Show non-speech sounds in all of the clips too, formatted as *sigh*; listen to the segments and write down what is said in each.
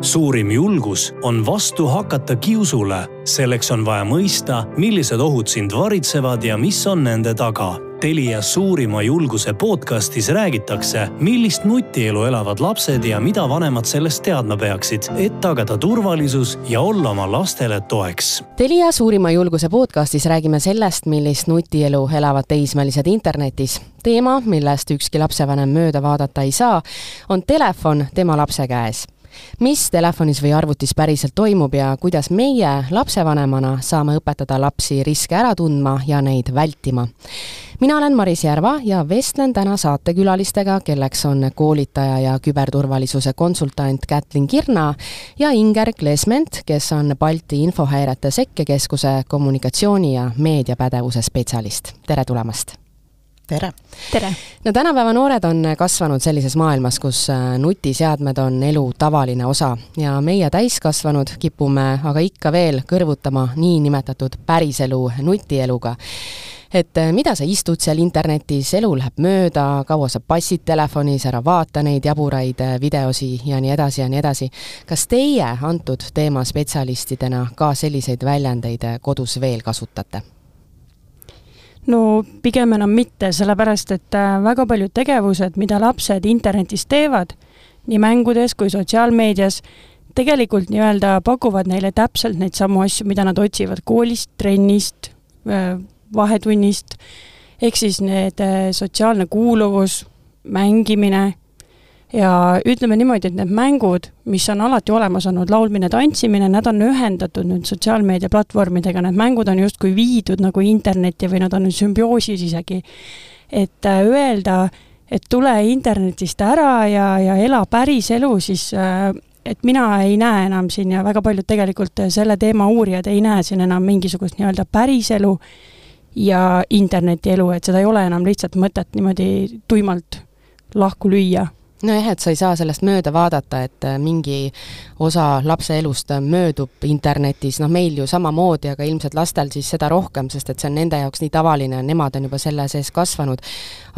suurim julgus on vastu hakata kiusule. selleks on vaja mõista, millised ohud sind varitsevad ja mis on nende taga Telia suurima julguse podcastis räägitakse, millist nutielu elavad lapsed ja mida vanemad sellest teadma peaksid, et tagada turvalisus ja olla oma lastele toeks. Telia suurima julguse podcastis räägime sellest, millist nutielu elavad teismelised internetis. teema, millest ükski lapsevanem mööda vaadata ei saa, on telefon tema lapse käes mis telefonis või arvutis päriselt toimub ja kuidas meie lapsevanemana saame õpetada lapsi riske ära tundma ja neid vältima. mina olen Maris Järva ja vestlen täna saatekülalistega, kelleks on koolitaja ja küberturvalisuse konsultant Kätlin Kirna ja Inger Klesment, kes on Balti Infohäirete Sekkekeskuse kommunikatsiooni ja meediapädevuse spetsialist. tere tulemast! Tere! tere! no tänapäeva noored on kasvanud sellises maailmas, kus äh, nutiseadmed on elu tavaline osa ja meie täiskasvanud kipume aga ikka veel kõrvutama niinimetatud päriselu nutieluga et äh, mida sa istud seal internetis, elu läheb mööda, kaua sa passid telefonis, ära vaata neid jaburaid äh, videosi ja nii edasi ja nii edasi. kas teie antud teema spetsialistidena ka selliseid väljendeid kodus veel kasutate? No pigem enam mitte, sellepärast et äh, väga paljud tegevused, mida lapsed internetis teevad, nii mängudes kui sotsiaalmeedias, tegelikult nii-öelda pakuvad neile täpselt neid samu asju, mida nad otsivad koolist, trennist, äh, vahetunnist, ehk siis need äh, sotsiaalne kuuluvus, mängimine ja ütleme niimoodi, et need mängud, mis on alati olemas olnud, laulmine, tantsimine, nad on ühendatud nüüd sotsiaalmeedia platvormidega, need mängud on justkui viidud nagu internetti või nad on sümbioosis isegi. et äh, öelda, et tule internetist ära ja, ja ela päris elu, siis äh, et mina ei näe enam siin ja väga paljud tegelikult selle teema uurijad ei näe siin enam mingisugust nii-öelda päriselu ja internetielu, et seda ei ole enam lihtsalt mõtet niimoodi tuimalt lahku lüüa nojah, et sa ei saa sellest mööda vaadata, et äh, mingi osa lapse elust möödub internetis, noh meil ju samamoodi, aga ilmselt lastel siis seda rohkem, sest et see on nende jaoks nii tavaline, nemad on juba selle sees kasvanud.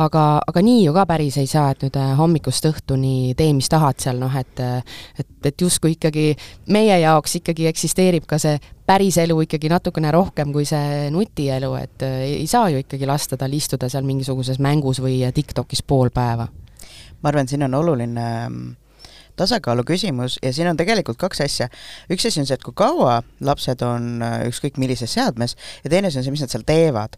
aga, aga nii ju ka päris ei saa, et nüüd äh, hommikust õhtuni tee, mis tahad seal, noh et et, et justkui ikkagi meie jaoks ikkagi eksisteerib ka see päris elu ikkagi natukene rohkem kui see nutielu, et äh, ei saa ju ikkagi lasta tal istuda seal mingisuguses mängus või TikTokis pool päeva ma arvan, siin on oluline ähm, tasakaalu küsimus ja siin on tegelikult kaks asja. üks asi on see, et kui kaua lapsed on äh, ükskõik millises seadmes ja teine asi on see, mis nad seal teevad.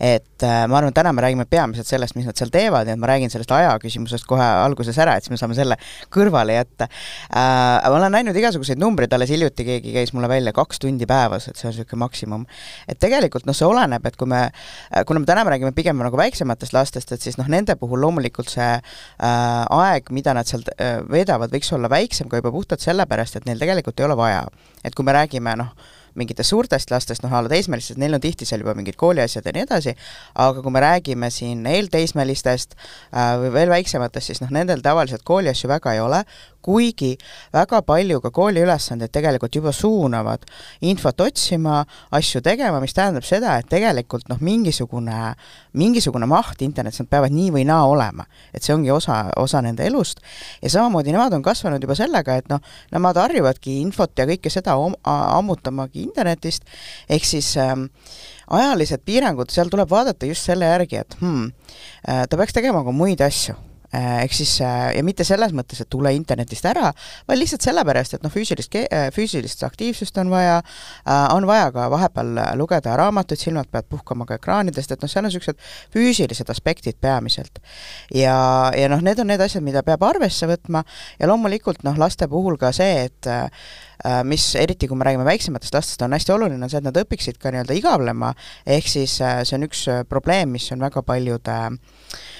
et äh, ma arvan, täna me räägime peamiselt sellest, mis nad seal teevad, et ma räägin sellest aja küsimusest kohe alguses ära, et siis me saame selle kõrvale jätta äh,. ma olen näinud igasuguseid numbreid, alles hiljuti keegi käis mulle välja kaks tundi päevas, et see on niisugune maksimum. et tegelikult noh, see oleneb, et kui me, äh, kuna me täna me räägime pigem nagu väiksematest lastest, et siis noh, nende puhul loomulikult see äh, aeg, mida nad seal äh, veedavad, võiks olla väiksem ka juba puhtalt sellepärast, et neil tegelikult ei ole vaja. et kui me räägime noh, mingitest suurtest lastest, noh, alla teismelistest, neil on tihti seal juba mingid kooliasjad ja nii edasi, aga kui me räägime siin eelteismelistest äh, või veel väiksematest, siis noh, nendel tavaliselt kooliasju väga ei ole, kuigi väga palju ka kooli ülesandeid tegelikult juba suunavad infot otsima, asju tegema, mis tähendab seda, et tegelikult noh, mingisugune, mingisugune maht internetis nad peavad nii või naa olema. et see ongi osa, osa nende elust. Ja samamoodi nemad on kasvanud juba sellega, et noh, nemad harjuvadki infot ja kõike seda ammutamagi internetist, ehk siis ähm, ajalised piirangud, seal tuleb vaadata just selle järgi, et hmm, äh, ta peaks tegema ka muid asju ehk siis äh, ja mitte selles mõttes, et tule internetist ära, vaid lihtsalt sellepärast, et noh, füüsilist, äh, füüsilist aktiivsust on vaja, on vaja ka vahepeal lugeda raamatuid, silmad peavad puhkama ka ekraanidest, et noh, seal on niisugused füüsilised aspektid peamiselt. ja, ja noh, need on need asjad, mida peab arvesse võtma ja loomulikult noh, laste puhul ka see, et mis eriti, kui me räägime väiksematest lastest, on hästi oluline, on see, et nad õpiksid ka nii-öelda igavlema, ehk siis see on üks probleem, mis on väga paljude äh, Äh,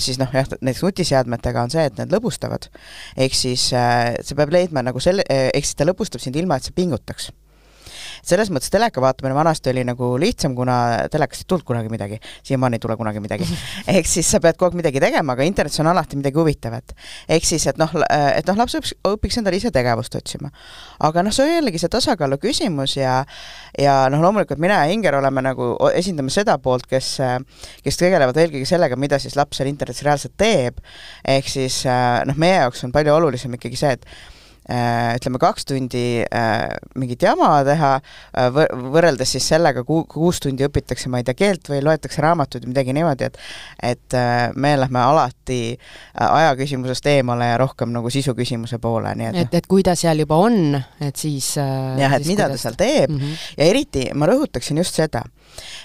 siis noh, jah, näiteks nutiseadmetega on see, et need lõbustavad. ehk siis äh, sa pead leidma nagu selle, äh, ehk siis ta lõbustab sind ilma, et sa pingutaks selles mõttes teleka vaatamine vanasti oli nagu lihtsam, kuna telekast ei tulnud kunagi midagi, siiamaani ei tule kunagi midagi. *laughs* ehk siis sa pead kogu aeg midagi tegema, aga internetis on alati midagi huvitavat. ehk siis, et noh, et noh, laps õpiks, õpiks endale ise tegevust otsima. aga noh, see on jällegi see tasakaalu küsimus ja ja noh, loomulikult mina ja Inger oleme nagu, esindame seda poolt, kes, kes tegelevad eelkõige sellega, mida siis laps seal internetis reaalselt teeb, ehk siis noh, meie jaoks on palju olulisem ikkagi see, et ütleme, kaks tundi äh, mingit jama teha äh,, võrreldes siis sellega, ku-, kuus tundi õpitakse, ma ei tea, keelt või loetakse raamatuid või midagi niimoodi, et et äh, me lähme alati äh, aja küsimusest eemale ja rohkem nagu sisu küsimuse poole, nii et et, et kui ta seal juba on, et siis äh, jah, et mida kuidas... ta seal teeb mm -hmm. ja eriti ma rõhutaksin just seda,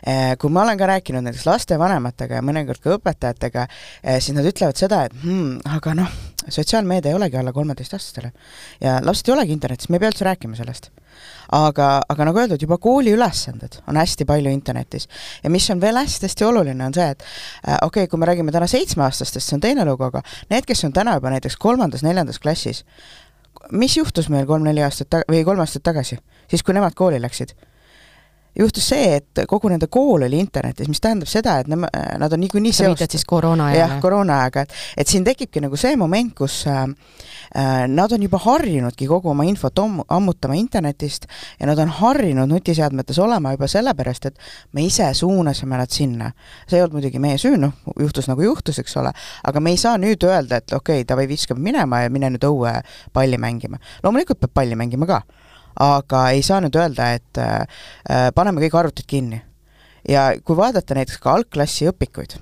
äh, kui ma olen ka rääkinud näiteks lastevanematega ja mõnikord ka õpetajatega, äh, siis nad ütlevad seda, et hmm, aga noh, sotsiaalmeedia ei olegi alla kolmeteistaastastele. ja lapsed ei olegi internetis, me ei pea üldse rääkima sellest. aga, aga nagu öeldud, juba kooli ülesanded on hästi palju internetis. ja mis on veel hästi-hästi oluline, on see, et äh, okei okay,, kui me räägime täna seitsmeaastastest, see on teine lugu, aga need, kes on täna juba näiteks kolmandas-neljandas klassis, mis juhtus meil kolm-neli aastat ta-, või kolm aastat tagasi, siis kui nemad kooli läksid? Juhtus see, et kogu nende kool oli internetis, mis tähendab seda, et nema, nad on niikuinii sa viitad siis koroona ajale? jah, koroona aega, et et siin tekibki nagu see moment, kus äh, äh, nad on juba harjunudki kogu oma infot om-, ammutama internetist ja nad on harjunud nutiseadmetes olema juba sellepärast, et me ise suunasime nad sinna. see ei olnud muidugi meie süü, noh, juhtus nagu juhtus, eks ole, aga me ei saa nüüd öelda, et okei okay,, davai, viskame minema ja mine nüüd õue palli mängima. loomulikult peab palli mängima ka aga ei saa nüüd öelda, et äh, äh, paneme kõik arvutid kinni. ja kui vaadata näiteks ka algklassi õpikuid,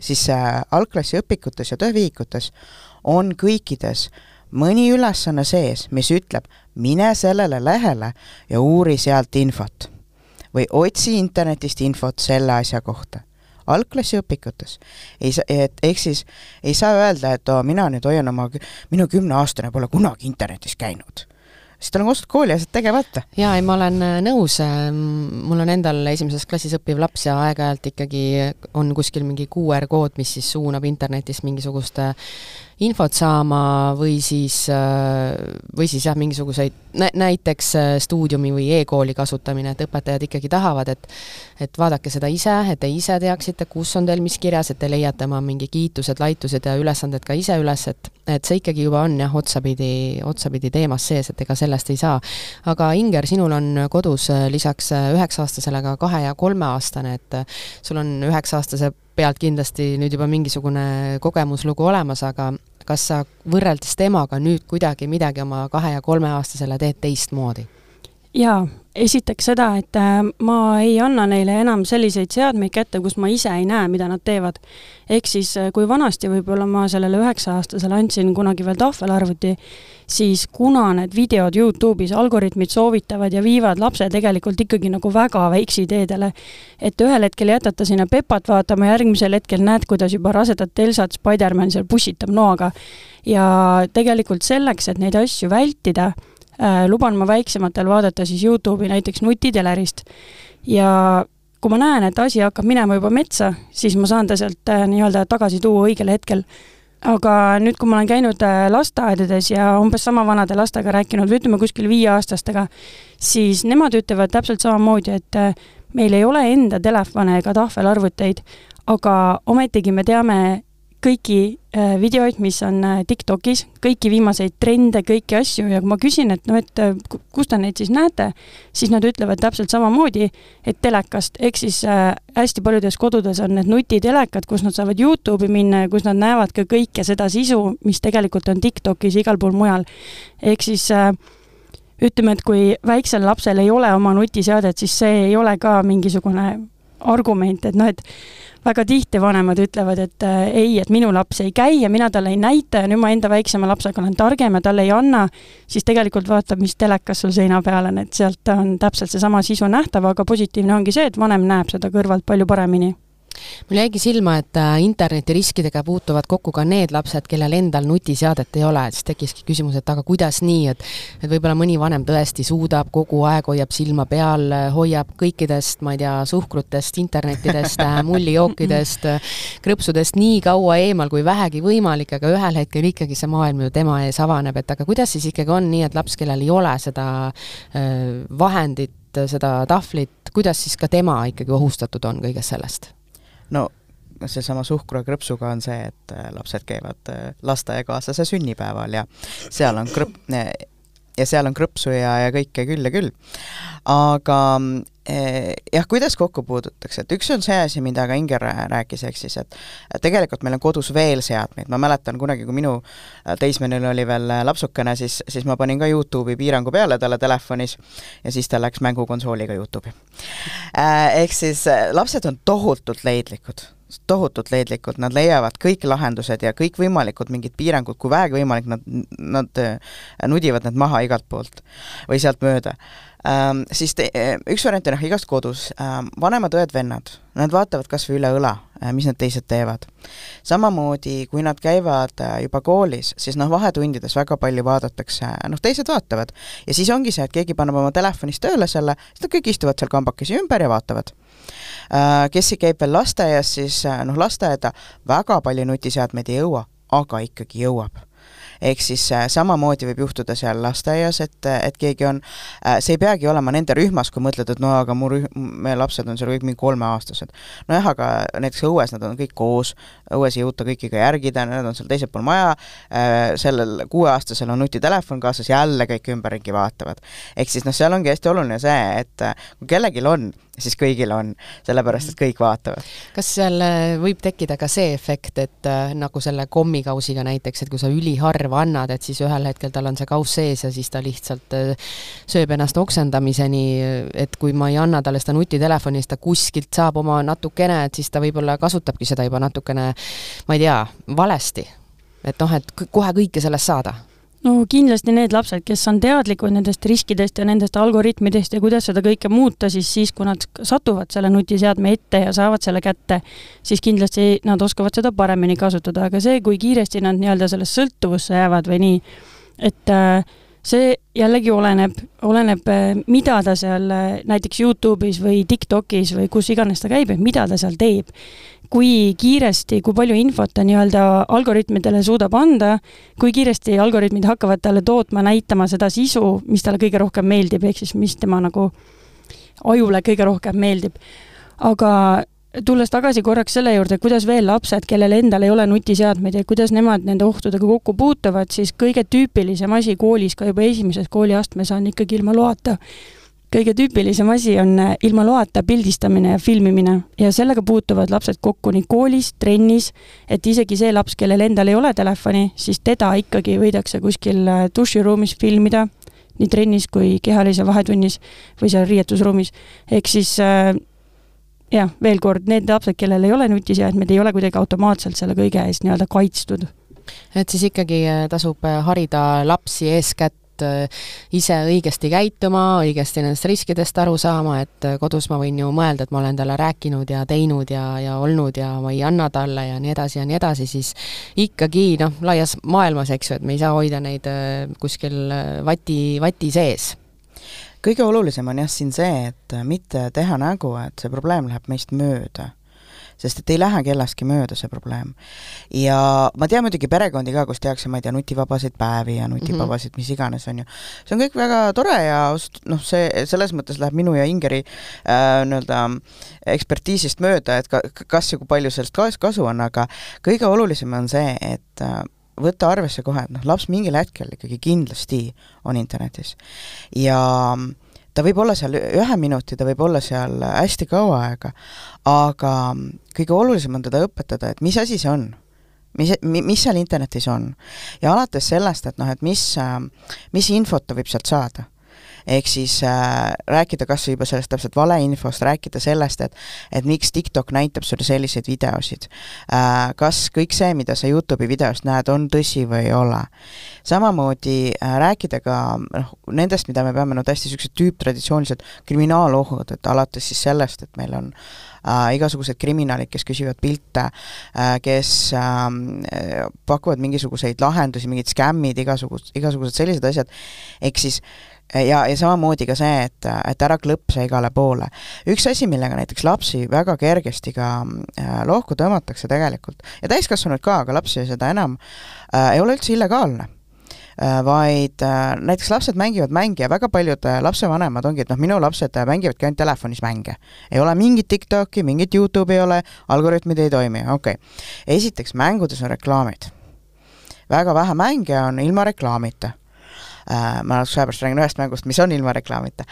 siis äh, algklassi õpikutes ja töövihikutes on kõikides mõni ülesanne sees, mis ütleb, mine sellele lehele ja uuri sealt infot. või otsi internetist infot selle asja kohta algklassi õpikutes. ei saa, et ehk siis ei saa öelda, et oo, mina nüüd hoian oma, minu kümneaastane pole kunagi internetis käinud siis tal on koostatud kooliasjad tegemata. jaa, ei ma olen äh, nõus, ähm, mul on endal esimeses klassis õppiv laps ja aeg-ajalt ikkagi on kuskil mingi QR kood, mis siis suunab internetist mingisugust infot saama või siis, äh, või siis jah, mingisuguseid nä-, näiteks äh, stuudiumi või e-kooli kasutamine, et õpetajad ikkagi tahavad, et et vaadake seda ise, et te ise teaksite, kus on teil mis kirjas, et te leiate oma mingi kiitused, laitused ja ülesanded ka ise üles, et et see ikkagi juba on jah, otsapidi, otsapidi teemas sees, et ega sellest ei saa. aga Inger, sinul on kodus äh, lisaks üheksa-aastasele ka kahe- ja kolmeaastane, et sul on üheksa-aastase pealt kindlasti nüüd juba mingisugune kogemuslugu olemas, aga kas sa võrreldes temaga nüüd kuidagi midagi oma kahe- ja kolmeaastasele teed teistmoodi? Jaa, esiteks seda, et äh, ma ei anna neile enam selliseid seadmeid kätte, kus ma ise ei näe, mida nad teevad. ehk siis, äh, kui vanasti võib-olla ma sellele üheksa-aastasele andsin kunagi veel tahvelarvuti, siis kuna need videod Youtube'is, algoritmid soovitavad ja viivad lapse tegelikult ikkagi nagu väga väikse ideedele, et ühel hetkel jätad ta sinna Pepat vaatama, järgmisel hetkel näed, kuidas juba rasedat Elsat Spider-man seal pussitab noaga. ja tegelikult selleks, et neid asju vältida, luban ma väiksematel vaadata siis Youtube'i näiteks nutitelerist ja kui ma näen, et asi hakkab minema juba metsa, siis ma saan ta sealt äh, nii-öelda tagasi tuua õigel hetkel. aga nüüd, kui ma olen käinud äh, lasteaedades ja umbes sama vanade lastega rääkinud, või ütleme kuskil viieaastastega, siis nemad ütlevad täpselt samamoodi, et meil ei ole enda telefone ega tahvelarvuteid, aga ometigi me teame kõiki äh, videoid, mis on äh, TikTokis, kõiki viimaseid trende, kõiki asju ja kui ma küsin, et noh, et äh, kus te neid siis näete, siis nad ütlevad täpselt samamoodi, et telekast, ehk siis hästi paljudes kodudes on need nutitelekad, kus nad saavad Youtube'i minna ja kus nad näevad ka kõike seda sisu, mis tegelikult on TikTokis igal pool mujal. ehk siis äh, ütleme, et kui väiksel lapsel ei ole oma nutiseadet, siis see ei ole ka mingisugune argument, et noh, et väga tihti vanemad ütlevad, et äh, ei, et minu laps ei käi ja mina talle ei näita ja nüüd ma enda väiksema lapsega olen targem ja talle ei anna, siis tegelikult vaatab, mis telekas sul seina peal on, et sealt on täpselt seesama sisu nähtav, aga positiivne ongi see, et vanem näeb seda kõrvalt palju paremini mul jäigi silma, et äh, internetiriskidega puutuvad kokku ka need lapsed, kellel endal nutiseadet ei ole, siis tekkiski küsimus, et aga kuidas nii, et et võib-olla mõni vanem tõesti suudab, kogu aeg hoiab silma peal, hoiab kõikidest, ma ei tea, suhkrutest, internetidest, äh, mullijookidest, krõpsudest nii kaua eemal kui vähegi võimalik, aga ühel hetkel ikkagi see maailm ju tema ees avaneb, et aga kuidas siis ikkagi on nii, et laps, kellel ei ole seda äh, vahendit, seda tahvlit, kuidas siis ka tema ikkagi ohustatud on kõigest sellest? No seesama suhkru ja krõpsuga on see, et äh, lapsed käivad äh, lasteaiakaaslase sünnipäeval ja seal on krõp- ja seal on krõpsu ja, ja kõike küll ja küll. aga Eh, jah, kuidas kokku puudutakse, et üks on see asi, mida ka Inger rääkis, ehk siis et et tegelikult meil on kodus veel seadmeid, ma mäletan kunagi, kui minu äh, teismeline oli veel äh, lapsukene, siis, siis ma panin ka Youtube'i piirangu peale talle telefonis ja siis ta läks mängukonsooliga Youtube'i. Äh, ehk siis lapsed on tohutult leidlikud. Tohutult leidlikud, nad leiavad kõik lahendused ja kõikvõimalikud mingid piirangud, kui vähegi võimalik, nad, nad nudivad need maha igalt poolt või sealt mööda ähm,, siis te, üks variant on jah, igast kodus ähm,, vanemad õed-vennad, nad vaatavad kas või üle õla äh,, mis need teised teevad. samamoodi, kui nad käivad äh, juba koolis, siis noh, vahetundides väga palju vaadatakse, noh, teised vaatavad. ja siis ongi see, et keegi paneb oma telefonis tööle selle, siis nad kõik istuvad seal kambakesi ümber ja vaatavad äh,. kes käib veel lasteaias, siis noh, lasteaeda väga palju nutiseadmeid ei jõua, aga ikkagi jõuab ehk siis äh, samamoodi võib juhtuda seal lasteaias, et, et keegi on, äh, see ei peagi olema nende rühmas, kui mõtled, et no aga mu rühm, meie lapsed on seal kõik mingi kolmeaastased. nojah, aga näiteks õues nad on kõik koos, õues ei jõuta kõiki ka järgida, nad on seal teisel pool maja, äh, sellel kuueaastasel on nutitelefon kaasas, jälle kõik ümberringi vaatavad. ehk siis noh, seal ongi hästi oluline see, et kui kellelgi on, siis kõigil on, sellepärast et kõik vaatavad. kas seal võib tekkida ka see efekt, et nagu selle kommikausiga näiteks, et kui sa üliharva annad, et siis ühel hetkel tal on see kauss sees ja siis ta lihtsalt äh, sööb ennast oksendamiseni, et kui ma ei anna talle seda nutitelefoni, siis ta kuskilt saab oma natukene, et siis ta võib-olla kasutabki seda juba natukene, ma ei tea, valesti. et noh, et kohe kõike sellest saada no kindlasti need lapsed, kes on teadlikud nendest riskidest ja nendest algoritmidest ja kuidas seda kõike muuta, siis siis, kui nad satuvad selle nutiseadme ette ja saavad selle kätte, siis kindlasti nad oskavad seda paremini kasutada, aga see, kui kiiresti nad nii-öelda sellest sõltuvusse jäävad või nii, et äh, see jällegi oleneb, oleneb, äh, mida ta seal äh, näiteks Youtube'is või TikTok'is või kus iganes ta käib, et mida ta seal teeb. Kui kiiresti, kui palju infot ta nii-öelda algoritmidele suudab anda, kui kiiresti algoritmid hakkavad talle tootma, näitama seda sisu, mis talle kõige rohkem meeldib, ehk siis mis tema nagu ajule kõige rohkem meeldib. aga tulles tagasi korraks selle juurde, kuidas veel lapsed, kellel endal ei ole nutiseadmeid ja kuidas nemad nende ohtudega kokku puutuvad, siis kõige tüüpilisem asi koolis ka juba esimeses kooliastmes on ikkagi ilma loata. Kõige tüüpilisem asi on äh, ilma loata pildistamine ja filmimine ja sellega puutuvad lapsed kokku nii koolis, trennis, et isegi see laps, kellel endal ei ole telefoni, siis teda ikkagi võidakse kuskil äh, duširuumis filmida, nii trennis kui kehalise vahetunnis või seal riietusruumis. ehk siis äh, jah, veel kord, need lapsed, kellel ei ole nutiseadmeid, ei ole kuidagi automaatselt selle kõige eest nii-öelda kaitstud. et siis ikkagi tasub harida lapsi eeskätt äh, ise õigesti käituma, õigesti nendest riskidest aru saama, et kodus ma võin ju mõelda, et ma olen talle rääkinud ja teinud ja, ja olnud ja ma ei anna talle ja nii edasi ja nii edasi, siis ikkagi noh, laias maailmas, eks ju, et me ei saa hoida neid kuskil vati, vati sees. Kõige olulisem on jah siin see, et mitte teha nägu, et see probleem läheb meist mööda sest et ei lähe kellestki mööda, see probleem. ja ma tean muidugi perekondi ka, kus tehakse, ma ei tea, nutivabasid päevi ja nutivabasid mm -hmm. mis iganes, on ju. see on kõik väga tore ja noh, see, selles mõttes läheb minu ja Ingeri äh, nii-öelda ekspertiisist mööda, et ka, kas ja kui palju sellest kasu on, aga kõige olulisem on see, et äh, võtta arvesse kohe, et noh, laps mingil hetkel ikkagi kindlasti on internetis. ja ta võib olla seal ühe minuti, ta võib olla seal hästi kaua aega, aga kõige olulisem on teda õpetada, et mis asi see on mis, mis seal internetis on. ja alates sellest, et noh, et mis, mis infot ta võib sealt saada ehk siis äh, rääkida kas või juba sellest täpselt valeinfost, rääkida sellest, et et miks TikTok näitab sulle selliseid videosid äh,. kas kõik see, mida sa Youtube'i videost näed, on tõsi või ei ole. samamoodi äh, rääkida ka noh, nendest, mida me peame no tõesti niisugused tüüptraditsioonilised kriminaalohud, et alates siis sellest, et meil on äh, igasugused kriminaalid, kes küsivad pilte äh,, kes äh, pakuvad mingisuguseid lahendusi, mingid skämmid, igasugused, igasugused sellised asjad, ehk siis ja, ja samamoodi ka see, et, et ära klõpsa igale poole. üks asi, millega näiteks lapsi väga kergesti ka äh, lohku tõmmatakse tegelikult ja täiskasvanuid ka, aga lapsi seda enam äh,, ei ole üldse illegaalne äh,. vaid äh, näiteks lapsed mängivad mänge ja väga paljud lapsevanemad ongi, et noh, minu lapsed mängivadki ainult telefonis mänge. ei ole mingit TikToki, mingit Youtube'i ei ole, algoritmid ei toimi, okei okay.. esiteks, mängudes on reklaamid. väga vähe mänge on ilma reklaamita äh,, ma sellepärast räägin ühest mängust, mis on ilma reklaamita,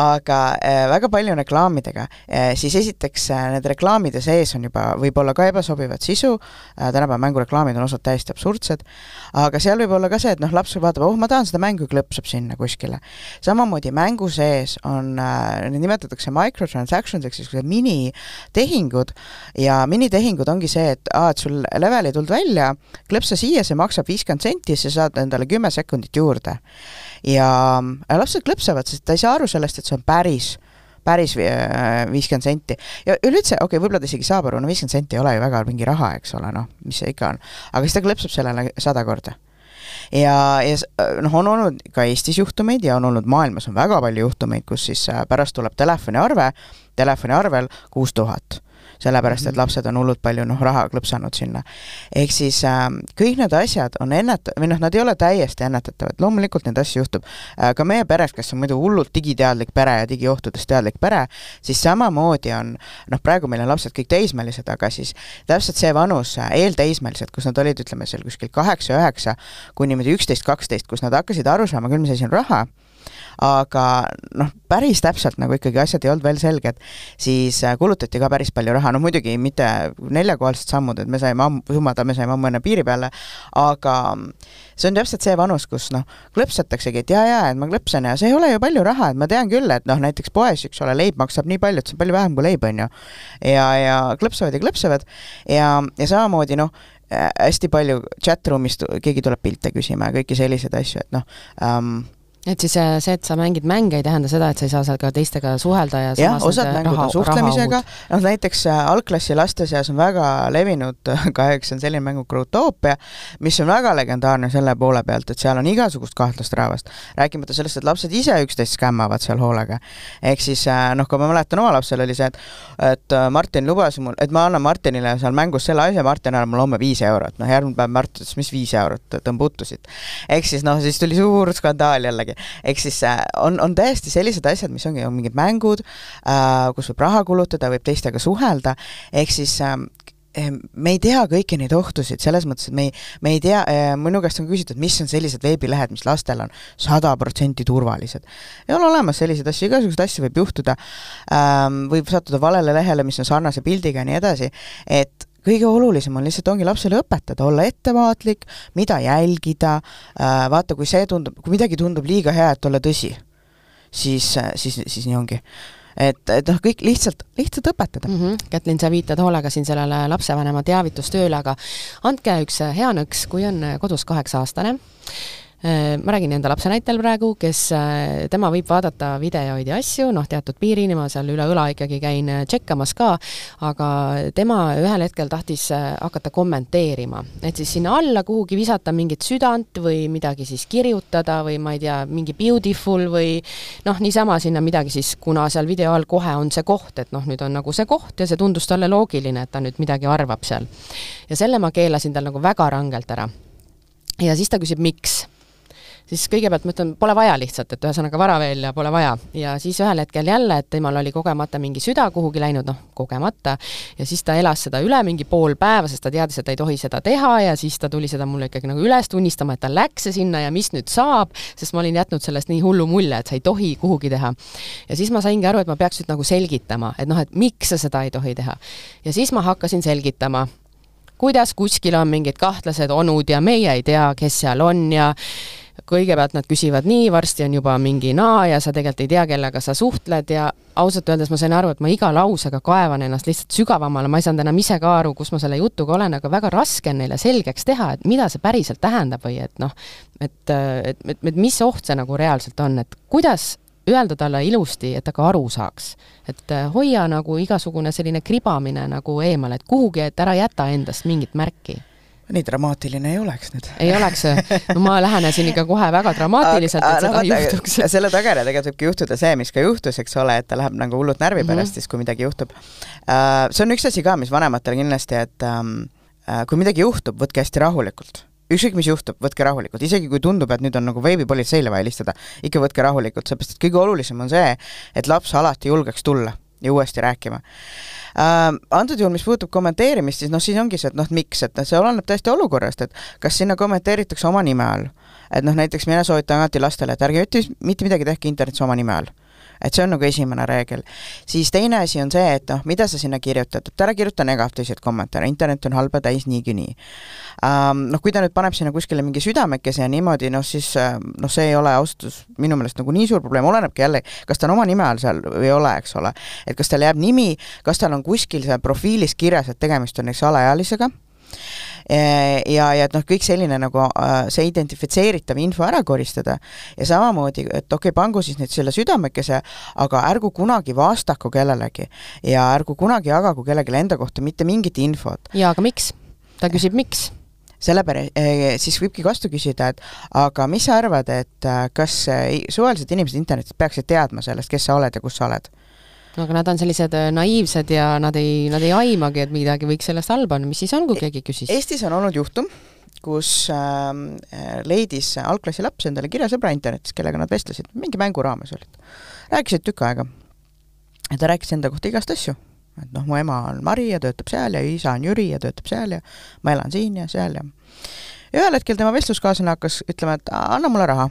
aga äh, väga palju reklaamidega. Äh,, siis esiteks äh, need reklaamide sees on juba võib-olla ka ebasobivat sisu. Äh,, tänapäeva mängureklaamid on osad täiesti absurdsed, aga seal võib olla ka see, et noh, laps vaatab, oh ma tahan seda mängu, klõpsab sinna kuskile. samamoodi mängu sees on äh,, neid nimetatakse microtransactions ehk siis minitehingud. Ja minitehingud ongi see, et aa, et sul level ei tulnud välja, klõpsa siia, see maksab viiskümmend senti, sa saad endale kümme sekundit juurde. Ja lapsed klõpsavad, sest ta ei saa aru sellest, et see on päris päris viiskümmend senti. ja üleüldse, okei okay,, võib-olla ta isegi saab aru, no viiskümmend senti ei ole ju väga mingi raha, eks ole, noh, mis see ikka on. aga siis ta klõpsab sellele sada korda ja, ja noh, on olnud ka Eestis juhtumeid ja on olnud maailmas on väga palju juhtumeid, kus siis äh, pärast tuleb telefoniarve, telefoniarvel kuus tuhat sellepärast et mhm. lapsed on hullult palju noh, raha klõpsanud sinna. ehk siis äh, kõik need asjad on enneta-, või noh, nad ei ole täiesti ennetatavad, loomulikult neid asju juhtub äh,. ka meie peres, kes on muidu hullult digiteadlik pere ja digiohtudest teadlik pere, siis samamoodi on noh, praegu meil on lapsed kõik teismelised, aga siis täpselt see vanus, äh, eelteismelised, kus nad olid, ütleme seal kuskil kaheksa, üheksa kuni niimoodi üksteist, kaksteist, kus nad hakkasid aru saama küll, mis asi on raha aga noh, päris täpselt nagu ikkagi asjad ei olnud veel selged, siis äh, kulutati ka päris palju raha, no muidugi mitte neljakohalised sammud, et me saime ammu, summada, me saime ammu enne piiri peale, aga see on täpselt see vanus, kus noh, klõpsataksegi, et jaa, jaa, et ma klõpsan ja see ei ole ju palju raha, et ma tean küll, et noh, näiteks poes, eks ole, leib maksab nii palju, et see on palju vähem kui leib, on ju. ja, ja klõpsavad ja klõpsavad ja, ja samamoodi noh, äh, hästi palju chat-room'ist keegi tuleb pilte küsima ja kõiki selliseid asju, et noh ähm,, et siis äh, see, et sa mängid mänge, ei tähenda seda, et sa ei saa seal ka teistega suhelda ja jah, osad mängud raha, on suhtlemisega, noh näiteks äh, algklassi laste seas on väga levinud kahjuks on selline mäng nagu Growtopia, mis on väga legendaarne selle poole pealt, et seal on igasugust kahtlast rahvast. rääkimata sellest, et lapsed ise üksteist skämmavad seal hoolega. ehk siis äh, noh, kui ma mäletan oma lapsel oli see, et et Martin lubas mul, et ma annan Martinile seal mängus selle asja, Martin annab mulle homme viis eurot, noh järgmine päev Mart ütles, mis viis eurot, tõmba uttu siit. ehk siis noh, siis tuli suur skandaal jällegi ehk siis äh, on, on täiesti sellised asjad, mis ongi on mingid mängud, äh, kus võib raha kulutada, võib teistega suhelda, ehk siis ähm, eh, me ei tea kõiki neid ohtusid, selles mõttes, et me ei, me ei tea, äh, minu käest on küsitud, mis on sellised veebilehed, mis lastel on sada protsenti turvalised. ei ole olemas selliseid asju, igasuguseid asju võib juhtuda, ähm, võib sattuda valele lehele, mis on sarnase pildiga ja nii edasi, et kõige olulisem on lihtsalt, ongi lapsele õpetada, olla ettevaatlik, mida jälgida, äh, vaata, kui see tundub, kui midagi tundub liiga hea, et olla tõsi, siis, siis, siis nii ongi et, et noh, kõik lihtsalt, lihtsalt õpetada mm. -hmm. Kätlin, sa viitad hoolega siin sellele lapsevanema teavitustööle, aga andke üks hea nõks, kui on kodus kaheksa-aastane, ma räägin enda lapse näitel praegu, kes, äh, tema võib vaadata videoid ja asju, noh, teatud piirini ma seal üle õla ikkagi käin äh, tšekkamas ka, aga tema ühel hetkel tahtis hakata kommenteerima, et siis sinna alla kuhugi visata mingit südant või midagi siis kirjutada või ma ei tea, mingi beautiful või noh, niisama sinna midagi siis, kuna seal video all kohe on see koht, et noh, nüüd on nagu see koht ja see tundus talle loogiline, et ta nüüd midagi arvab seal. ja selle ma keelasin tal nagu väga rangelt ära. ja siis ta küsib, miks siis kõigepealt ma ütlen, pole vaja lihtsalt, et ühesõnaga vara veel ja pole vaja. ja siis ühel hetkel jälle, et temal oli kogemata mingi süda kuhugi läinud, noh, kogemata, ja siis ta elas seda üle mingi pool päeva, sest ta teadis, et ta ei tohi seda teha ja siis ta tuli seda mulle ikkagi nagu üles tunnistama, et ta läks sinna ja mis nüüd saab, sest ma olin jätnud sellest nii hullu mulje, et sa ei tohi kuhugi teha. ja siis ma saingi aru, et ma peaks nüüd nagu selgitama, et noh, et miks sa seda ei tohi teha. ja siis ma hakkasin selgitama kuidas kuskil on mingid kahtlased onud ja meie ei tea, kes seal on ja kõigepealt nad küsivad nii, varsti on juba mingi naa ja sa tegelikult ei tea, kellega sa suhtled ja ausalt öeldes ma sain aru, et ma iga lausega kaevan ennast lihtsalt sügavamale, ma ei saanud enam ise ka aru, kus ma selle jutuga olen, aga väga raske on neile selgeks teha, et mida see päriselt tähendab või et noh, et, et, et, et mis oht see nagu reaalselt on, et kuidas öelda talle ilusti, et ta ka aru saaks. et hoia nagu igasugune selline kribamine nagu eemale, et kuhugi, et ära jäta endast mingit märki nii dramaatiline ei oleks nüüd. ei oleks, no ma lähenesin ikka kohe väga dramaatiliselt, et seda no, juhtuks. selle tagajärjel tegelikult võibki juhtuda see, mis ka juhtus, eks ole, et ta läheb nagu hullult närvi pärast mm -hmm. siis, kui midagi juhtub. Äh, see on üks asi ka, mis vanematele kindlasti, et ähm, äh, kui midagi juhtub, võtke hästi rahulikult ükskõik, mis juhtub, võtke rahulikult, isegi kui tundub, et nüüd on nagu veebipolitseile vaja helistada, ikka võtke rahulikult, sellepärast et kõige olulisem on see, et laps alati julgeks tulla ja uuesti rääkima äh,. Antud juhul, mis puudutab kommenteerimist, siis noh, siis ongi see, et noh, miks, et see oleneb täiesti olukorrast, et kas sinna kommenteeritakse oma nime all et noh, näiteks mina soovitan alati lastele, et ärge mitte midagi tehke internetis oma nime all et see on nagu esimene reegel. siis teine asi on see, et noh, mida sa sinna kirjutad, et ära kirjuta negatiivseid kommentaare, internet on halba täis niikuinii um,. Noh, kui ta nüüd paneb sinna kuskile mingi südamekese ja niimoodi, noh siis noh, see ei ole ausalt öeldes minu meelest nagu nii suur probleem, olenebki jälle, kas ta on oma nime all seal või ei ole, eks ole. et kas tal jääb nimi, kas tal on kuskil seal profiilis kirjas, et tegemist on näiteks alaealisega ja, ja et noh, kõik selline nagu äh, see identifitseeritav info ära koristada ja samamoodi, et okei okay,, pangu siis nüüd selle südamekese, aga ärgu kunagi vastaku kellelegi ja ärgu kunagi jagagu kellelegi enda kohta mitte mingit infot. jaa, aga miks? ta küsib, miks? sellepärast, eh, siis võibki vastu küsida, et aga mis sa arvad, et äh, kas suvalised inimesed internetis peaksid teadma sellest, kes sa oled ja kus sa oled? Aga nad on sellised äh, naiivsed ja nad ei, nad ei aimagi, et midagi võiks sellest halba olla, mis siis on, kui keegi küsis? Eestis on olnud juhtum, kus äh, leidis algklassi laps endale kirjasõbra internetis, kellega nad vestlesid, mingi mängu raames olid. rääkisid tükk aega. ja ta rääkis enda kohta igast asju. et noh, mu ema on Mari ja töötab seal ja isa on Jüri ja töötab seal ja ma elan siin ja seal ja ja ühel hetkel tema vestluskaaslane hakkas ütlema, et anna mulle raha,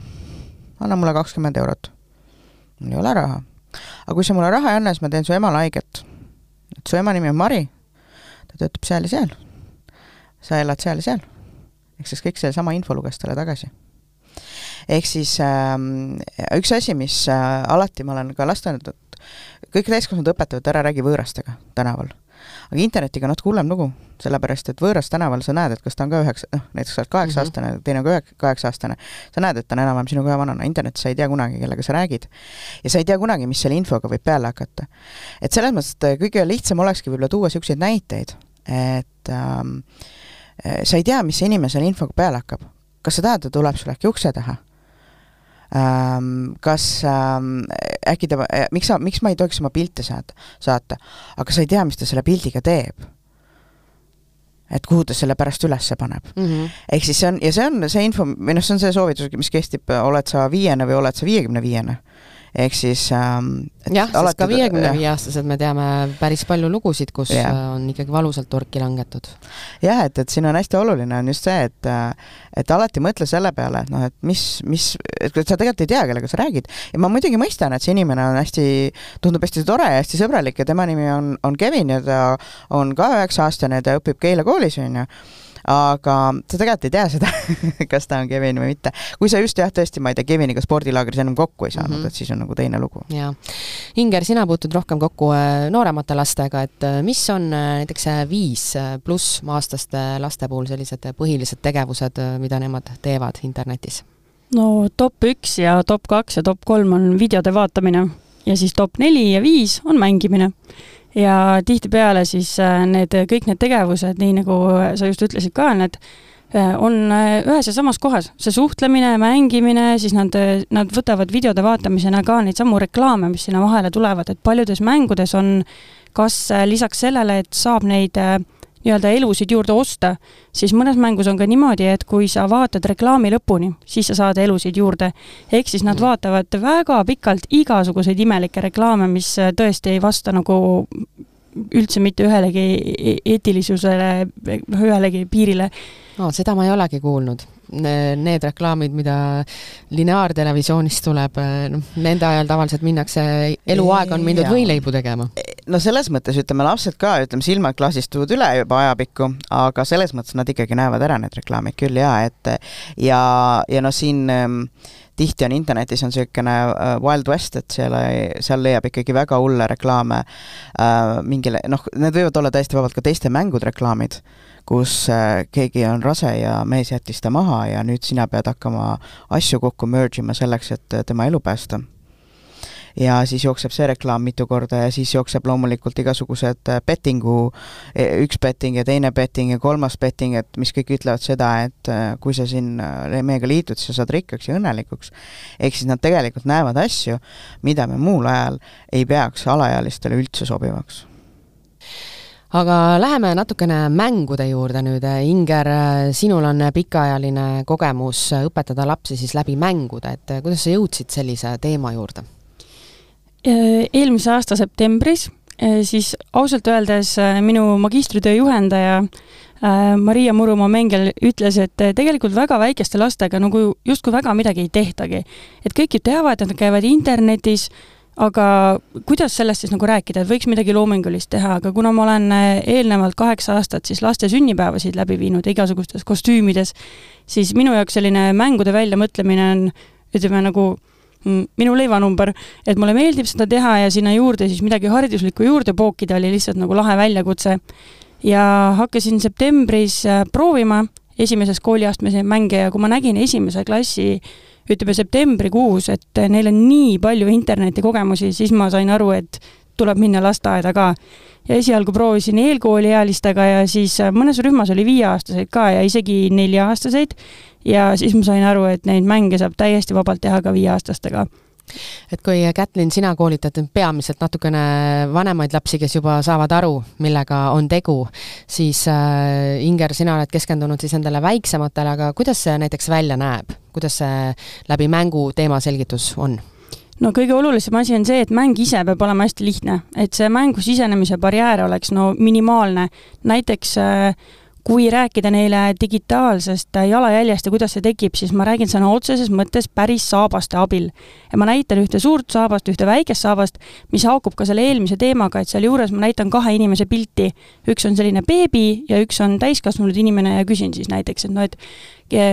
anna mulle kakskümmend eurot. mul ei ole raha aga kui sa mulle raha ei anna, siis ma teen su emale haiget. et su ema nimi on Mari, ta töötab seal ja seal. sa elad seal ja seal. ehk siis kõik sellesama info luges talle tagasi. ehk siis äh, üks asi, mis äh, alati ma olen ka lastele, kõik täiskasvanud õpetavad, ära räägi võõrastega tänaval aga internetiga natuke hullem lugu, sellepärast et võõras tänaval sa näed, et kas ta on ka üheksa, noh, näiteks sa oled kaheksa-aastane mm, -hmm. teine on ka ühe, kaheksa-aastane, sa näed, et ta on enam-vähem sinuga ühe vanana, internetis sa ei tea kunagi, kellega sa räägid. ja sa ei tea kunagi, mis selle infoga võib peale hakata. et selles mõttes, et kõige lihtsam olekski võib-olla tuua niisuguseid näiteid, et ähm, sa ei tea, mis see inimene selle infoga peale hakkab. kas sa tahad, ta tuleb sulle äkki ukse taha? Ähm, kas ähm, äkki ta, äh, miks sa, miks ma ei tohiks oma pilte saada, saata, aga sa ei tea, mis ta selle pildiga teeb. et kuhu ta selle pärast ülesse paneb mm. -hmm. ehk siis see on, ja see on see info, või noh, see on see soovitus, mis kestib, oled sa viiene või oled sa viiekümne viiene ehk siis ähm, jah, sest ka viiekümne viie aastased me teame päris palju lugusid, kus ja. Äh, on ikkagi valusalt torki langetud. jah, et, et siin on hästi oluline, on just see, et äh, et alati mõtle selle peale, et noh, et mis, mis, et sa tegelikult ei tea, kellega sa räägid. ja ma muidugi mõistan, et see inimene on hästi, tundub hästi tore ja hästi sõbralik ja tema nimi on, on Kevin ja ta on ka üheksa-aastane ja ta õpib Keila koolis, on ju aga sa tegelikult ei tea seda *laughs* kas ta on Kevin või mitte. kui sa just jah, tõesti, ma ei tea, Keviniga spordilaagris enam kokku ei saanud mm, -hmm. et siis on nagu teine lugu. jaa. Inger, sina puutud rohkem kokku äh, nooremate lastega, et äh, mis on äh, näiteks viis pluss aastaste laste puhul sellised põhilised tegevused, mida nemad teevad internetis? no top üks ja top kaks ja top kolm on videode vaatamine ja siis top neli ja viis on mängimine ja tihtipeale siis äh, need, kõik need tegevused, nii nagu sa just ütlesid ka, need äh, on äh, ühes ja samas kohas, see suhtlemine, mängimine, siis nad, nad võtavad videode vaatamisena ka neid samu reklaame, mis sinna vahele tulevad, et paljudes mängudes on kas lisaks sellele, et saab neid nii-öelda elusid juurde osta, siis mõnes mängus on ka niimoodi, et kui sa vaatad reklaami lõpuni, siis sa saad elusid juurde. ehk siis nad mm. vaatavad väga pikalt igasuguseid imelikke reklaame, mis tõesti ei vasta nagu üldse mitte ühelegi e-, eetilisusele, ühelegi piirile. no seda ma ei olegi kuulnud need reklaamid, mida lineaartelevisioonis tuleb, noh, nende ajal tavaliselt minnakse, eluaeg on mindud võileibu tegema. No selles mõttes ütleme, lapsed ka, ütleme, silmad klaasistuvad üle juba ajapikku, aga selles mõttes nad ikkagi näevad ära need reklaamid küll jaa, et ja, ja noh, siin ähm, tihti on internetis on niisugune uh, Wild West, et seal, seal leiab ikkagi väga hulle reklaame uh, mingile, noh, need võivad olla täiesti vabalt ka teiste mängude reklaamid kus äh, keegi on rase ja mees jättis ta maha ja nüüd sina pead hakkama asju kokku merge ima selleks, et äh, tema elu päästa. Ja siis jookseb see reklaam mitu korda ja siis jookseb loomulikult igasugused äh, bettingu, e, üks betting ja teine betting ja kolmas betting, et mis kõik ütlevad seda, et kui sa siin meiega liitud, siis sa saad rikkaks ja õnnelikuks. ehk siis nad tegelikult näevad asju, mida me muul ajal ei peaks alaealistele üldse sobivaks aga läheme natukene mängude juurde nüüd, Inger, sinul on pikaajaline kogemus õpetada lapsi siis läbi mängude, et kuidas sa jõudsid sellise teema juurde? Eelmise aasta septembris, siis ausalt öeldes minu magistritöö juhendaja äh, Maria Murumaa Mengel ütles, et tegelikult väga väikeste lastega nagu justkui väga midagi ei tehtagi. et kõik ju teavad, et nad käivad internetis, aga kuidas sellest siis nagu rääkida, et võiks midagi loomingulist teha, aga kuna ma olen eelnevalt kaheksa aastat siis laste sünnipäevasid läbi viinud igasugustes kostüümides, siis minu jaoks selline mängude väljamõtlemine on ütleme nagu minu leivanumber, et mulle meeldib seda teha ja sinna juurde siis midagi hariduslikku juurde pookida, oli lihtsalt nagu lahe väljakutse. ja hakkasin septembris äh, proovima esimeses kooliastmes neid mänge ja kui ma nägin esimese klassi ütleme septembrikuus, et neil on nii palju internetikogemusi, siis ma sain aru, et tuleb minna lasteaeda ka. ja esialgu proovisin eelkooliealistega ja siis äh, mõnes rühmas oli viieaastaseid ka ja isegi nelja-aastaseid ja siis ma sain aru, et neid mänge saab täiesti vabalt teha ka viieaastastega et kui Kätlin, sina koolitad peamiselt natukene vanemaid lapsi, kes juba saavad aru, millega on tegu, siis äh, Inger, sina oled keskendunud siis nendele väiksematele, aga kuidas see näiteks välja näeb, kuidas see läbi mängu teemaselgitus on? no kõige olulisem asi on see, et mäng ise peab olema hästi lihtne, et see mängu sisenemise barjäär oleks no minimaalne. näiteks äh, kui rääkida neile digitaalsest jalajäljest ja kuidas see tekib, siis ma räägin sõna otseses mõttes päris saabaste abil. ja ma näitan ühte suurt saabast, ühte väikest saabast, mis haakub ka selle eelmise teemaga, et sealjuures ma näitan kahe inimese pilti. üks on selline beebi ja üks on täiskasvanud inimene ja küsin siis näiteks, et noh, et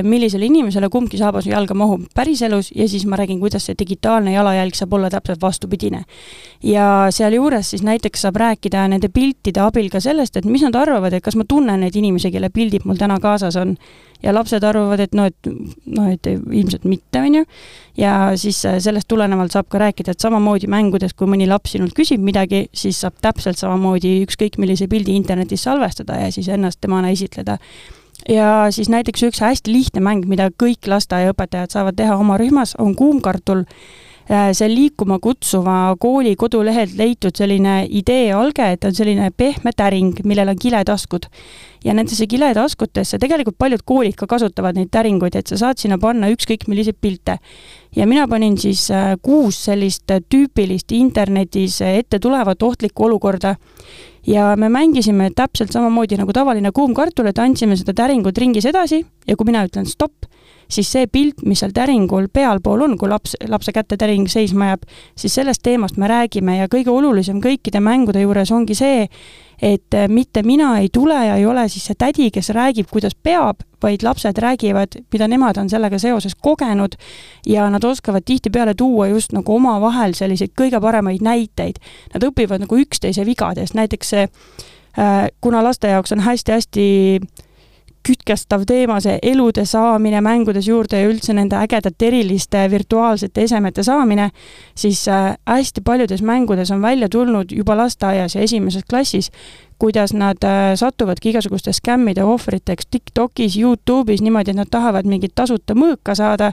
millisele inimesele kumbki saabas jalga mahub päriselus ja siis ma räägin, kuidas see digitaalne jalajälg saab olla täpselt vastupidine. ja sealjuures siis näiteks saab rääkida nende piltide abil ka sellest, et mis nad arvavad, et kas ma tunnen neid inimesi, kelle pildid mul täna kaasas on. ja lapsed arvavad, et noh, et noh, et ilmselt mitte, on ju, ja siis sellest tulenevalt saab ka rääkida, et samamoodi mängudes, kui mõni laps sinult küsib midagi, siis saab täpselt samamoodi ükskõik millise pildi internetis salvestada ja siis ennast temana esitleda ja siis näiteks üks hästi lihtne mäng, mida kõik lasteaiaõpetajad saavad teha oma rühmas, on kuumkartul. Äh, see liikuma kutsuva kooli kodulehelt leitud selline idee alge, et on selline pehme täring, millel on kiletaskud. ja nendesse kiletaskutesse, tegelikult paljud koolid ka kasutavad neid täringuid, et sa saad sinna panna ükskõik milliseid pilte. ja mina panin siis äh, kuus sellist tüüpilist internetis ette tulevat ohtlikku olukorda ja me mängisime täpselt samamoodi nagu tavaline kuum kartul, et andsime seda täringut ringis edasi ja kui mina ütlen stopp, siis see pilt, mis seal täringul pealpool on, kui laps, lapse kätte täring seisma jääb, siis sellest teemast me räägime ja kõige olulisem kõikide mängude juures ongi see, et äh, mitte mina ei tule ja ei ole siis see tädi, kes räägib, kuidas peab, vaid lapsed räägivad, mida nemad on sellega seoses kogenud ja nad oskavad tihtipeale tuua just nagu omavahel selliseid kõige paremaid näiteid. Nad õpivad nagu üksteise vigadest, näiteks see äh, kuna laste jaoks on hästi-hästi kütkestav teema, see elude saamine mängudes juurde ja üldse nende ägedate eriliste virtuaalsete esemete saamine, siis äh, hästi paljudes mängudes on välja tulnud juba lasteaias ja esimeses klassis, kuidas nad äh, satuvadki igasuguste skämmide ohvriteks TikTokis, Youtube'is niimoodi, et nad tahavad mingit tasuta mõõka saada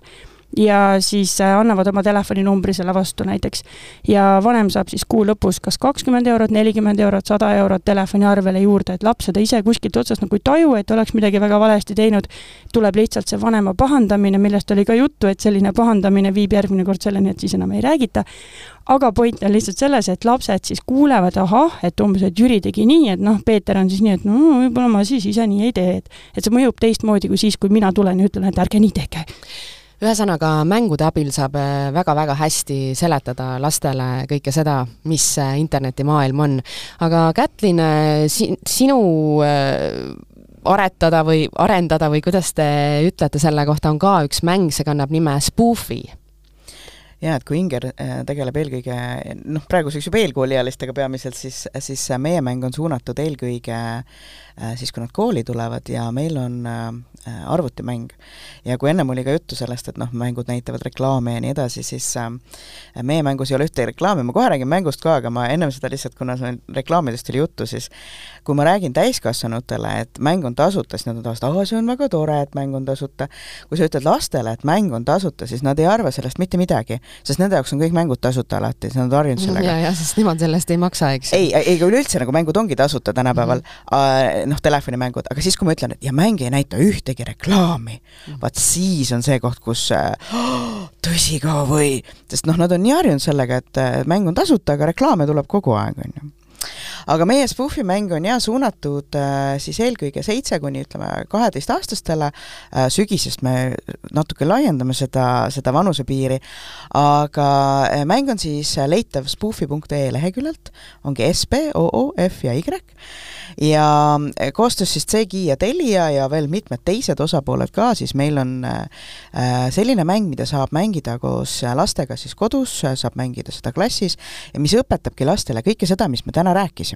ja siis äh, annavad oma telefoninumbri selle vastu näiteks. ja vanem saab siis kuu lõpus kas kakskümmend eurot, nelikümmend eurot, sada eurot telefoniarvele juurde, et laps seda ise kuskilt otsast nagu ei taju, et oleks midagi väga valesti teinud, tuleb lihtsalt see vanema pahandamine, millest oli ka juttu, et selline pahandamine viib järgmine kord selleni, et siis enam ei räägita, aga point on lihtsalt selles, et lapsed siis kuulevad, ahah, et umbes, et Jüri tegi nii, et noh, Peeter on siis nii, et no võib-olla ma siis ise nii ei tee, et et see mõjub teistmoodi kui siis, kui mina tulen ja ütlen, et ärge nii tehke ühesõnaga, mängude abil saab väga-väga äh, hästi seletada lastele kõike seda, mis äh, internetimaailm on. aga Kätlin, äh, si-, sinu aretada või arendada või kuidas te ütlete selle kohta, on ka üks mäng, see kannab nime Spoofy jaa, et kui Inger tegeleb eelkõige noh, praeguseks juba eelkooliealistega peamiselt, siis, siis meie mäng on suunatud eelkõige siis, kui nad kooli tulevad ja meil on Äh, arvutimäng. ja kui ennem oli ka juttu sellest, et noh, mängud näitavad reklaame ja nii edasi, siis äh, meie mängus ei ole ühtegi reklaami, ma kohe räägin mängust ka, aga ma ennem seda lihtsalt, kuna seal reklaamidest oli juttu, siis kui ma räägin täiskasvanutele, et mäng on tasuta, siis nad tavaliselt, aa, see on väga tore, et mäng on tasuta. kui sa ütled lastele, et mäng on tasuta, siis nad ei arva sellest mitte midagi, sest nende jaoks on kõik mängud tasuta alati, siis nad on harjunud sellega. ja, ja sest nemad sellest ei maksa, eks. ei, ei, ega üleüldse nagu mängud ongi tasuta tänapäeval mm, -hmm. Noh, telefonimängud, aga siis, kui ma ütlen, et ja mäng ei näita ühte tegi reklaami mm., vaat siis on see koht, kus oh, tõsi ka või, sest noh, nad on nii harjunud sellega, et mäng on tasuta, aga reklaame tuleb kogu aeg, on ju aga meie Spoofi-mäng on jah suunatud äh, siis eelkõige seitse kuni ütleme kaheteistaastastele. Äh,, sügisest me natuke laiendame seda, seda vanusepiiri, aga äh, mäng on siis leitav spoofi.ee leheküljelt, ongi S, P, O, O, F ja Y. Ja koostöös siis CGI ja Telia ja veel mitmed teised osapooled ka, siis meil on selline mäng, mida saab mängida koos lastega siis kodus, saab mängida seda klassis ja mis õpetabki lastele kõike seda, mis me täna rääkisime.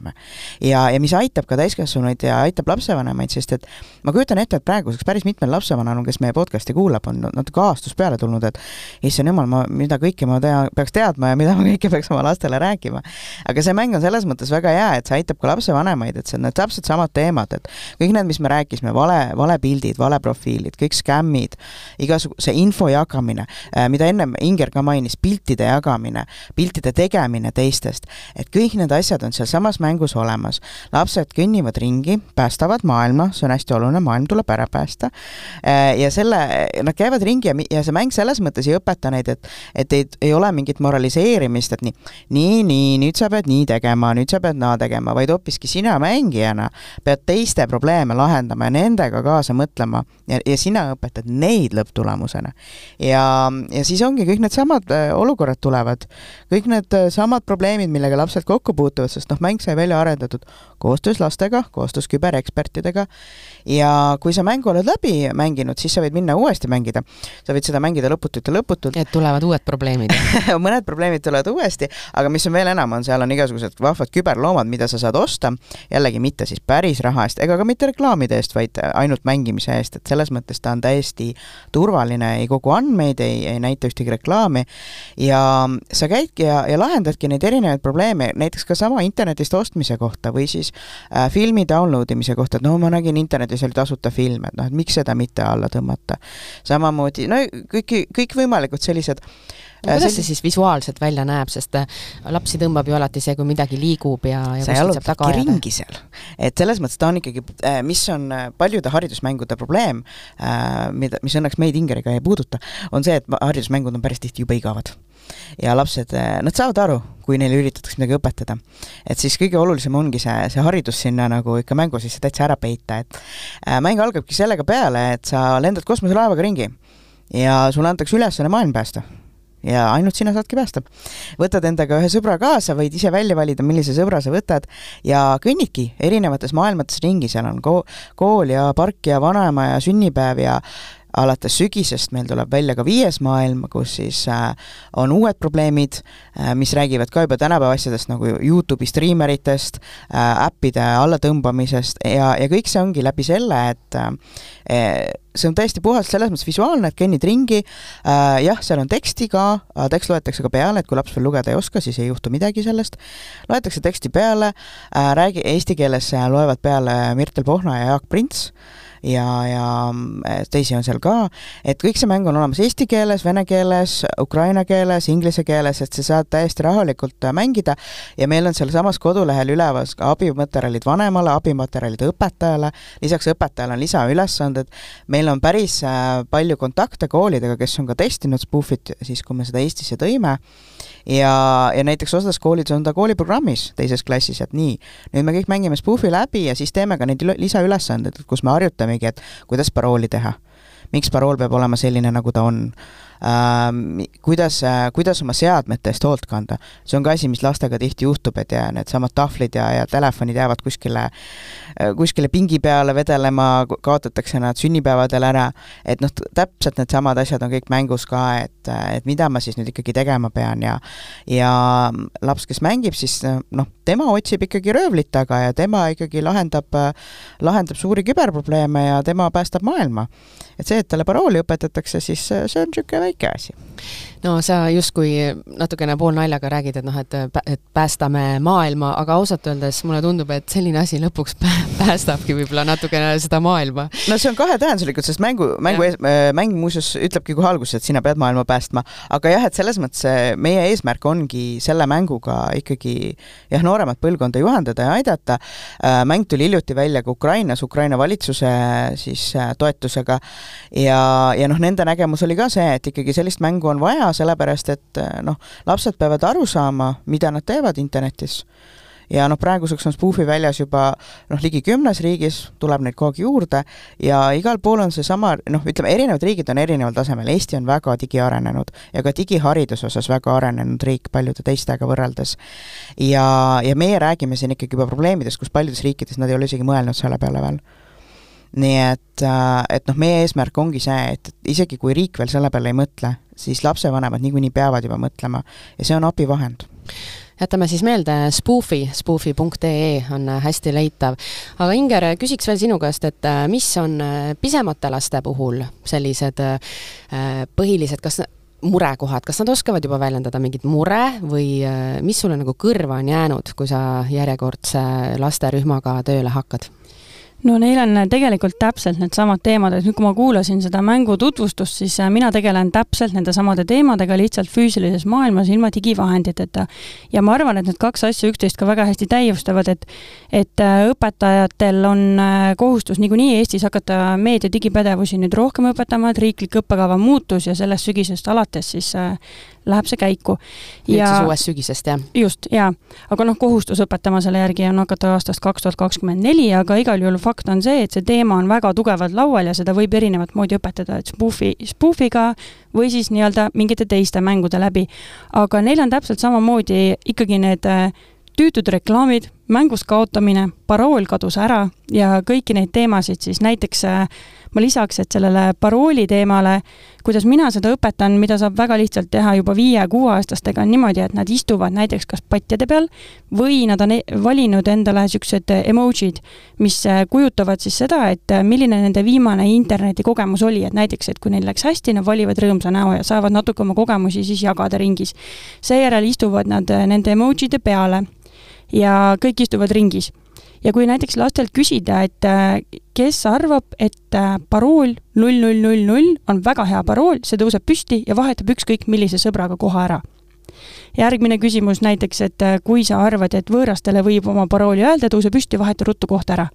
Ja, ja mis aitab ka täiskasvanuid ja aitab lapsevanemaid, sest et ma kujutan ette, et praeguseks päris mitmel lapsevanemal, kes meie podcast'i kuulab, on natuke aastus peale tulnud, et issand jumal, ma, mida kõike ma tea, peaks teadma ja mida ma kõike peaks oma lastele rääkima. aga see mäng on selles mõttes väga hea, et see aitab ka lapsevanemaid, et see need täpselt samad teemad, et kõik need, mis me rääkisime, vale, valepildid, valeprofiilid, kõik skämmid, igasugu see info jagamine, äh, mida ennem Inger ka mainis, piltide jagamine, piltide tegemine teistest, et kõik need asjad on sealsamas mängus olemas. lapsed kõnnivad ringi, päästavad maailma, see on hästi oluline, maailm tuleb ära päästa, äh, ja selle, nad käivad ringi ja, ja see mäng selles mõttes ei õpeta neid, et et ei, ei ole mingit moraliseerimist, et nii, nii, nii, nüüd sa pead nii tegema, nüüd sa pead naa tegema, vaid hoopiski sina mängija mängijana pead teiste probleeme lahendama ja nendega kaasa mõtlema ja, ja sina õpetad neid lõpptulemusena. ja, ja siis ongi kõik needsamad äh, olukorrad tulevad, kõik need äh, probleemid, millega lapsed kokku puutuvad, sest noh, mäng sai välja arendatud koostöös lastega, koostöös küberekspertidega. Ja kui sa mängu oled läbi mänginud, siis sa võid minna uuesti mängida. sa võid seda mängida lõputult ja lõputult. et tulevad uued probleemid. *laughs* Mõned probleemid tulevad uuesti, aga mis on veel enam, on seal on igasugused vahvad küberloomad, mida sa saad osta, jällegi mitte siis päris raha eest ega ka mitte reklaamide eest, vaid ainult mängimise eest, et selles mõttes ta on täiesti turvaline, ei kogu andmeid, ei, ei näita ühtegi reklaami. Ja sa käidki ja, ja lahendadki neid erinevaid probleeme, näiteks ka sama internetist ostmise kohta või siis äh, filmi download imise kohta, et no ma nägin internetis oli tasuta film, et noh, et miks seda mitte alla tõmmata. samamoodi, no kõiki, kõikvõimalikud sellised no kuidas see siis visuaalselt välja näeb, sest äh, lapsi tõmbab ju alati see, kui midagi liigub ja, ja sa jalutadki ringi seal. et selles mõttes ta on ikkagi, äh, mis on äh, paljude haridusmängude probleem, mida, mis õnneks meid Ingeriga ei puuduta, on see, et haridusmängud on päris tihti jube igavad ja lapsed, nad saavad aru, kui neile üritatakse midagi õpetada. et siis kõige olulisem ongi see, see haridus sinna nagu ikka mängu sisse täitsa ära peita, et äh, mäng algabki sellega peale, et sa lendad kosmoselaevaga ringi ja sulle antakse ülesanne maailm päästa ja ainult sina saadki päästa. võtad endaga ühe sõbra kaasa, võid ise välja valida, millise sõbra sa võtad ja kõnnidki erinevates maailmates ringi, seal on ko-, kool ja park ja vanaema ja sünnipäev ja alates sügisest meil tuleb välja ka viies maailm, kus siis äh, on uued probleemid äh,, mis räägivad ka juba tänapäeva asjadest nagu Youtube'i striimeritest äh,, äppide allatõmbamisest ja, ja kõik see ongi läbi selle, et äh, see on täiesti puhas selles mõttes visuaalne, et kõnnid ringi äh,, jah, seal on teksti ka, tekst loetakse ka peale, et kui laps veel lugeda ei oska, siis ei juhtu midagi sellest, loetakse teksti peale äh,, räägi, eesti keeles loevad peale Mirtel Pohna ja Jaak Prints äh,, ja, ja äh, teisi on seal ka, et kõik see mäng on olemas eesti keeles, vene keeles, ukraina keeles, inglise keeles, et sa saad täiesti rahulikult äh, mängida. Ja meil on sealsamas kodulehel üleval ka abimaterjalid vanemale, abimaterjalid õpetajale, lisaks õpetajale on lisaülesanded, meil on päris äh, palju kontakte koolidega, kes on ka testinud Spoofit siis, kui me seda Eestisse tõime, ja, ja näiteks osades koolides on ta kooliprogrammis teises klassis, et nii, nüüd me kõik mängime Spoofi läbi ja siis teeme ka neid lisaülesandeid, kus me harjutamegi, et kuidas parooli teha. miks parool peab olema selline, nagu ta on kuidas äh,, kuidas oma seadmete eest hoolt kanda. see on ka asi, mis lastega tihti juhtub, et ja needsamad tahvlid ja, ja telefonid jäävad kuskile äh,, kuskile pingi peale vedelema, kaotatakse nad sünnipäevadel ära, et noh, täpselt needsamad asjad on kõik mängus ka, et, et mida ma siis nüüd ikkagi tegema pean ja ja laps, kes mängib, siis noh, tema otsib ikkagi röövlit taga ja tema ikkagi lahendab, lahendab suuri küberprobleeme ja tema päästab maailma. et see, et talle parooli õpetatakse, siis see on niisugune väike asi no sa justkui natukene poolnaljaga räägid, et noh, et, et päästame maailma, aga ausalt öeldes mulle tundub, et selline asi lõpuks päästabki võib-olla natukene seda maailma. no see on kahetähenduslikult, sest mängu, mängu, äh, mäng muuseas ütlebki kohe alguses, et sina pead maailma päästma, aga jah, et selles mõttes meie eesmärk ongi selle mänguga ikkagi jah, nooremat põlvkonda juhendada ja aidata. Äh, mäng tuli hiljuti välja ka Ukrainas, Ukraina valitsuse siis äh, toetusega ja, ja noh, nende nägemus oli ka see, et ikkagi sellist mängu on vaja, sellepärast et noh, lapsed peavad aru saama, mida nad teevad internetis. Ja noh, praeguseks on Spoofi väljas juba noh, ligi kümnes riigis, tuleb neid kogu aeg juurde ja igal pool on seesama, noh, ütleme, erinevad riigid on erineval tasemel, Eesti on väga digiarenenud ja ka digihariduse osas väga arenenud riik paljude teistega võrreldes. ja, ja meie räägime siin ikkagi juba probleemidest, kus paljudes riikides nad ei ole isegi mõelnud selle peale veel nii et, äh, et noh, meie eesmärk ongi see, et isegi kui riik veel selle peale ei mõtle, siis lapsevanemad niikuinii peavad juba mõtlema ja see on abivahend jätame siis meelde Spoofi, spoofi.ee on hästi leitav. aga Inger, küsiks veel sinu käest, et äh, mis on äh, pisemate laste puhul sellised põhilised, kas murekohad, kas nad oskavad juba väljendada mingit mure või mis sulle nagu kõrva on jäänud, kui sa järjekordse lasterühmaga tööle hakkad? No neil on tegelikult täpselt needsamad teemad, et nüüd, kui ma kuulasin seda mängu tutvustust, siis äh, mina tegelen täpselt nende samade teemadega lihtsalt füüsilises maailmas ilma digivahenditeta. ja ma arvan, et need kaks asja üksteist ka väga hästi täiustavad, et et äh, õpetajatel on äh, kohustus niikuinii Eestis hakata meedia digipädevusi nüüd rohkem õpetama, et riiklik õppekava muutus ja sellest sügisest alates siis läheb see käiku. nüüd ja, siis uuest sügisest, jah? just, jaa. aga noh, kohustus õpetama selle järgi on hakata aastast kaks tuhat kakskümmend neli, aga igal juhul fakt on see, et see teema on väga tugevalt laual ja seda võib erinevat moodi õpetada, et spoofi, spoofiga või siis nii-öelda mingite teiste mängude läbi. aga neil on täpselt samamoodi ikkagi need äh, tüütud reklaamid, mängus kaotamine, parool kadus ära ja kõiki neid teemasid siis näiteks äh, ma lisaks, et sellele parooli teemale, kuidas mina seda õpetan, mida saab väga lihtsalt teha juba viie-kuueaastastega, on niimoodi, et nad istuvad näiteks kas patjade peal või nad on e-, valinud endale niisugused emotsid, mis äh, kujutavad siis seda, et äh, milline nende viimane internetikogemus oli, et näiteks, et kui neil läks hästi, nad valivad rõõmsa näo ja saavad natuke oma kogemusi siis jagada ringis. seejärel istuvad nad nende emotide peale ja kõik istuvad ringis ja kui näiteks lastelt küsida, et äh, kes arvab, et äh, parool null, null, null, null on väga hea parool, see tõuseb püsti ja vahetab ükskõik millise sõbraga koha ära. järgmine küsimus näiteks, et äh, kui sa arvad, et võõrastele võib oma parooli öelda, tõuse püsti, vaheta ruttu koht ära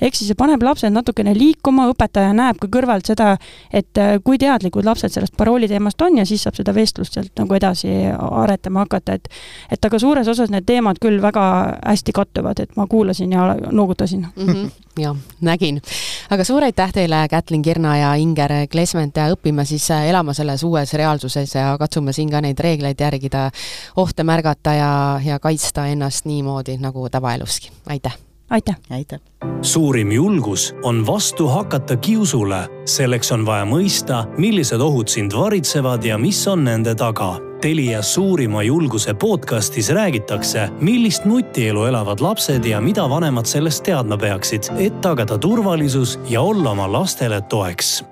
ehk siis see paneb lapsed natukene liikuma, õpetaja näeb ka kõrvalt seda, et äh, kui teadlikud lapsed sellest parooli teemast on ja siis saab seda vestlust sealt nagu edasi aretama hakata, et et aga suures osas need teemad küll väga hästi kattuvad, et ma kuulasin ja noogutasin mm. -hmm. jah, nägin. aga suur aitäh teile, Kätlin Kirna ja Inger Klesment ja õpime siis äh, elama selles uues reaalsuses ja katsume siin ka neid reegleid järgida, ohte märgata ja, ja kaitsta ennast niimoodi nagu tavaeluski. aitäh! Aitäh! aitäh! suurim julgus on vastu hakata kiusule. selleks on vaja mõista, millised ohud sind varitsevad ja mis on nende taga. Telia suurima julguse podcastis räägitakse, millist nutielu elavad lapsed ja mida vanemad sellest teadma peaksid, et tagada turvalisus ja olla oma lastele toeks